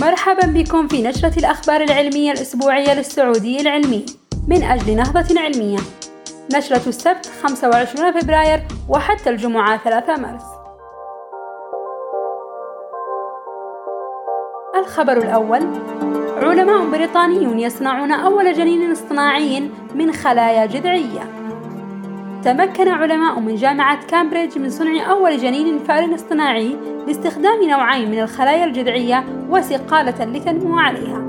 مرحبا بكم في نشرة الأخبار العلمية الأسبوعية للسعودي العلمي. من أجل نهضة علمية. نشرة السبت 25 فبراير وحتى الجمعة 3 مارس. الخبر الأول. علماء بريطانيون يصنعون أول جنين اصطناعي من خلايا جذعية. تمكن علماء من جامعة كامبريدج من صنع أول جنين فار اصطناعي باستخدام نوعين من الخلايا الجذعية وسقالة لتنمو عليها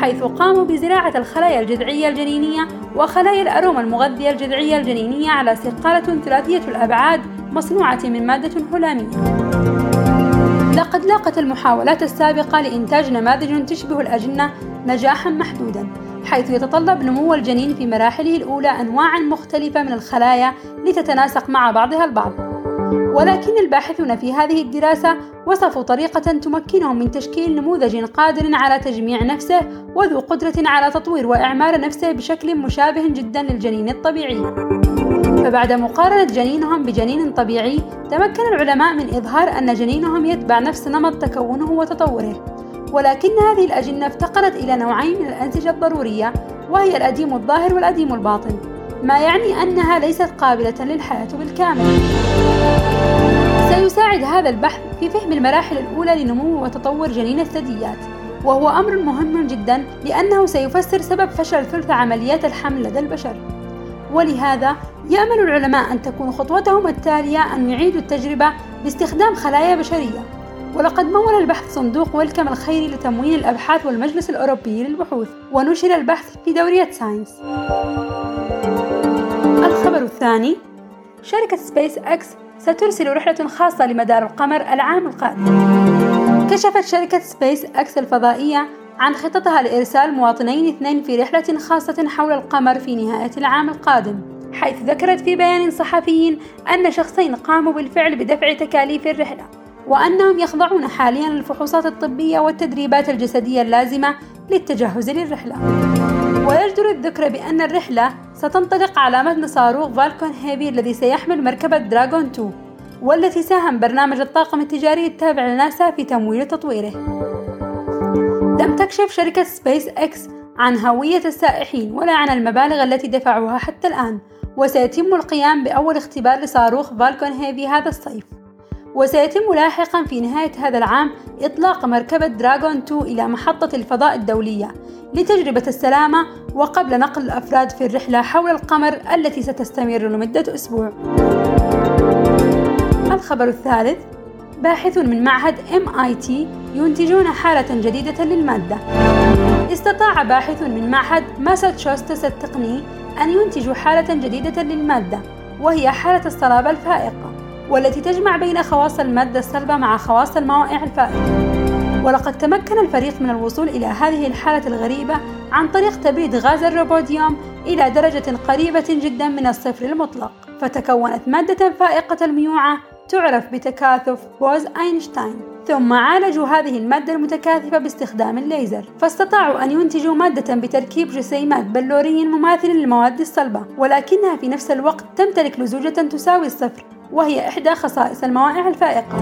حيث قاموا بزراعة الخلايا الجذعية الجنينية وخلايا الأرومة المغذية الجذعية الجنينية على سقالة ثلاثية الأبعاد مصنوعة من مادة هلامية لقد لاقت المحاولات السابقة لإنتاج نماذج تشبه الأجنة نجاحا محدودا حيث يتطلب نمو الجنين في مراحله الأولى أنواع مختلفة من الخلايا لتتناسق مع بعضها البعض. ولكن الباحثون في هذه الدراسة وصفوا طريقة تمكنهم من تشكيل نموذج قادر على تجميع نفسه وذو قدرة على تطوير وإعمار نفسه بشكل مشابه جدا للجنين الطبيعي. فبعد مقارنة جنينهم بجنين طبيعي تمكن العلماء من إظهار أن جنينهم يتبع نفس نمط تكونه وتطوره. ولكن هذه الأجنة افتقرت إلى نوعين من الأنسجة الضرورية وهي الأديم الظاهر والأديم الباطن ما يعني أنها ليست قابلة للحياة بالكامل. سيساعد هذا البحث في فهم المراحل الأولى لنمو وتطور جنين الثدييات وهو أمر مهم جدا لأنه سيفسر سبب فشل ثلث عمليات الحمل لدى البشر. ولهذا يأمل العلماء أن تكون خطوتهم التالية أن يعيدوا التجربة باستخدام خلايا بشرية. ولقد مول البحث صندوق ويلكم الخيري لتمويل الأبحاث والمجلس الأوروبي للبحوث ونشر البحث في دورية ساينس. الخبر الثاني شركة سبيس أكس سترسل رحلة خاصة لمدار القمر العام القادم. كشفت شركة سبيس أكس الفضائية عن خططها لإرسال مواطنين اثنين في رحلة خاصة حول القمر في نهاية العام القادم حيث ذكرت في بيان صحفي أن شخصين قاموا بالفعل بدفع تكاليف الرحلة. وأنهم يخضعون حاليا للفحوصات الطبية والتدريبات الجسدية اللازمة للتجهز للرحلة. ويجدر الذكر بأن الرحلة ستنطلق على متن صاروخ فالكون هيفي الذي سيحمل مركبة دراغون 2 والتي ساهم برنامج الطاقم التجاري التابع لناسا في تمويل تطويره. لم تكشف شركة سبيس إكس عن هوية السائحين ولا عن المبالغ التي دفعوها حتى الآن وسيتم القيام بأول اختبار لصاروخ فالكون هيفي هذا الصيف. وسيتم لاحقا في نهاية هذا العام إطلاق مركبة دراغون 2 إلى محطة الفضاء الدولية لتجربة السلامة وقبل نقل الأفراد في الرحلة حول القمر التي ستستمر لمدة أسبوع. الخبر الثالث باحث من معهد MIT ينتجون حالة جديدة للمادة. استطاع باحث من معهد ماساتشوستس التقني أن ينتجوا حالة جديدة للمادة وهي حالة الصلابة الفائقة. والتي تجمع بين خواص المادة الصلبة مع خواص الموائع الفائقة ولقد تمكن الفريق من الوصول إلى هذه الحالة الغريبة عن طريق تبريد غاز الروبيديوم إلى درجة قريبة جدا من الصفر المطلق. فتكونت مادة فائقة الميوعة تعرف بتكاثف بوز أينشتاين ثم عالجوا هذه المادة المتكاثفة باستخدام الليزر. فاستطاعوا أن ينتجوا مادة بتركيب جسيمات بلوري مماثل للمواد الصلبة ولكنها في نفس الوقت تمتلك لزوجة تساوي الصفر. وهي إحدى خصائص الموائع الفائقة.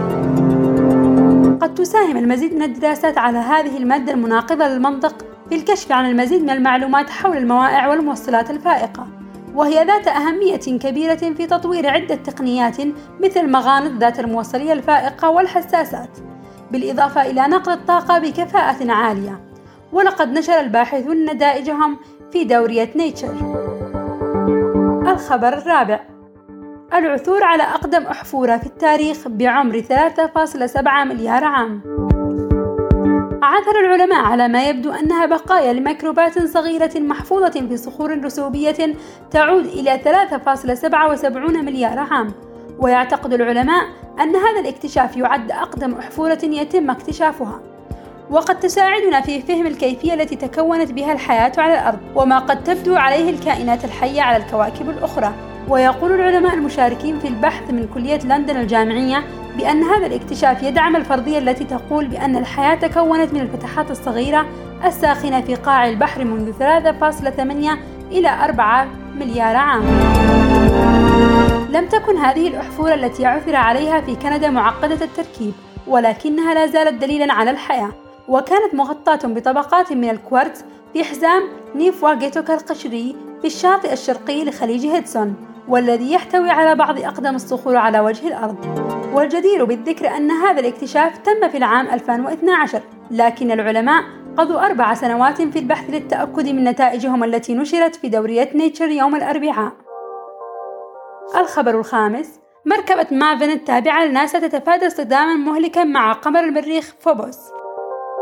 قد تساهم المزيد من الدراسات على هذه المادة المناقضة للمنطق في الكشف عن المزيد من المعلومات حول الموائع والموصلات الفائقة وهي ذات أهمية كبيرة في تطوير عدة تقنيات مثل المغانط ذات الموصلية الفائقة والحساسات بالإضافة إلى نقل الطاقة بكفاءة عالية. ولقد نشر الباحثون نتائجهم في دورية نيتشر الخبر الرابع. العثور على أقدم أحفورة في التاريخ بعمر 3.7 مليار عام. عثر العلماء على ما يبدو أنها بقايا لميكروبات صغيرة محفوظة في صخور رسوبية تعود إلى 3.77 مليار عام. ويعتقد العلماء أن هذا الاكتشاف يعد أقدم أحفورة يتم اكتشافها. وقد تساعدنا في فهم الكيفية التي تكونت بها الحياة على الأرض وما قد تبدو عليه الكائنات الحية على الكواكب الأخرى. ويقول العلماء المشاركين في البحث من كلية لندن الجامعية بأن هذا الاكتشاف يدعم الفرضية التي تقول بأن الحياة تكونت من الفتحات الصغيرة الساخنة في قاع البحر منذ 3.8 إلى 4 مليار عام. لم تكن هذه الأحفور التي عثر عليها في كندا معقدة التركيب، ولكنها لا زالت دليلا على الحياة، وكانت مغطاة بطبقات من الكوارتز في حزام نيفواغيتوكا القشري في الشاطئ الشرقي لخليج هيدسون والذي يحتوي على بعض أقدم الصخور على وجه الأرض. والجدير بالذكر أن هذا الاكتشاف تم في العام 2012 لكن العلماء قضوا أربع سنوات في البحث للتأكد من نتائجهم التي نشرت في دورية نيتشر يوم الأربعاء. الخبر الخامس مركبة مافن التابعة لناسا تتفادى اصطداما مهلكا مع قمر المريخ فوبوس.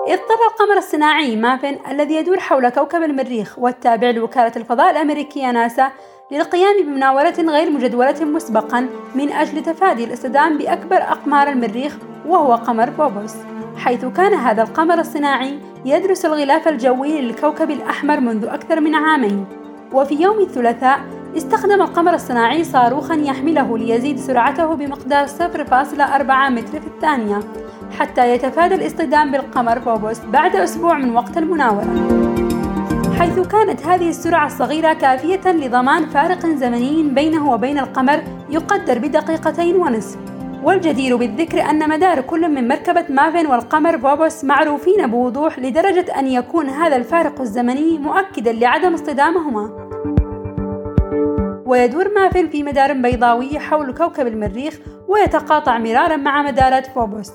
اضطر القمر الصناعي مافن الذي يدور حول كوكب المريخ والتابع لوكالة الفضاء الأمريكية ناسا للقيام بمناورة غير مجدولة مسبقا من أجل تفادي الاصطدام بأكبر أقمار المريخ وهو قمر فوبوس حيث كان هذا القمر الصناعي يدرس الغلاف الجوي للكوكب الأحمر منذ أكثر من عامين. وفي يوم الثلاثاء استخدم القمر الصناعي صاروخا يحمله ليزيد سرعته بمقدار 0.4 متر في الثانية حتى يتفادى الاصطدام بالقمر فوبوس بعد أسبوع من وقت المناورة حيث كانت هذه السرعة الصغيرة كافية لضمان فارق زمني بينه وبين القمر يقدر بدقيقتين ونصف. والجدير بالذكر أن مدار كل من مركبة مافن والقمر فوبوس معروفين بوضوح لدرجة أن يكون هذا الفارق الزمني مؤكدا لعدم اصطدامهما. ويدور مافن في مدار بيضاوية حول كوكب المريخ ويتقاطع مرارا مع مدارات فوبوس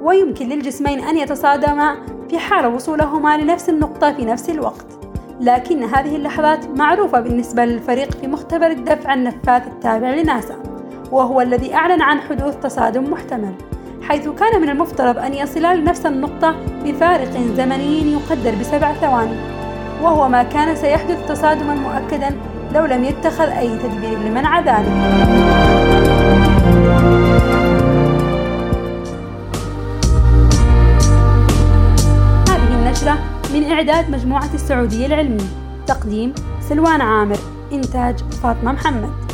ويمكن للجسمين أن يتصادما في حال وصولهما لنفس النقطة في نفس الوقت. لكن هذه اللحظات معروفة بالنسبة للفريق في مختبر الدفع النفاث التابع لناسا وهو الذي أعلن عن حدوث تصادم محتمل حيث كان من المفترض أن يصلا لنفس النقطة بفارق زمني يقدر بسبع ثواني وهو ما كان سيحدث تصادما مؤكدا لو لم يتخذ أي تدبير لمنع ذلك. إعداد مجموعة السعودية العلمية. تقديم سلوان عامر إنتاج فاطمة محمد.